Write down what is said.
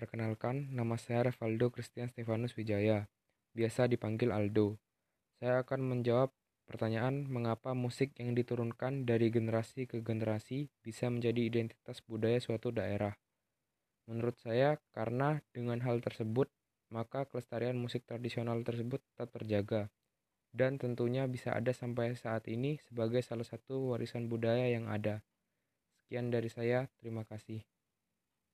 Perkenalkan, nama saya Revaldo Christian Stefanus Wijaya, biasa dipanggil Aldo. Saya akan menjawab pertanyaan mengapa musik yang diturunkan dari generasi ke generasi bisa menjadi identitas budaya suatu daerah. Menurut saya, karena dengan hal tersebut, maka kelestarian musik tradisional tersebut tetap terjaga dan tentunya bisa ada sampai saat ini sebagai salah satu warisan budaya yang ada. Sekian dari saya, terima kasih.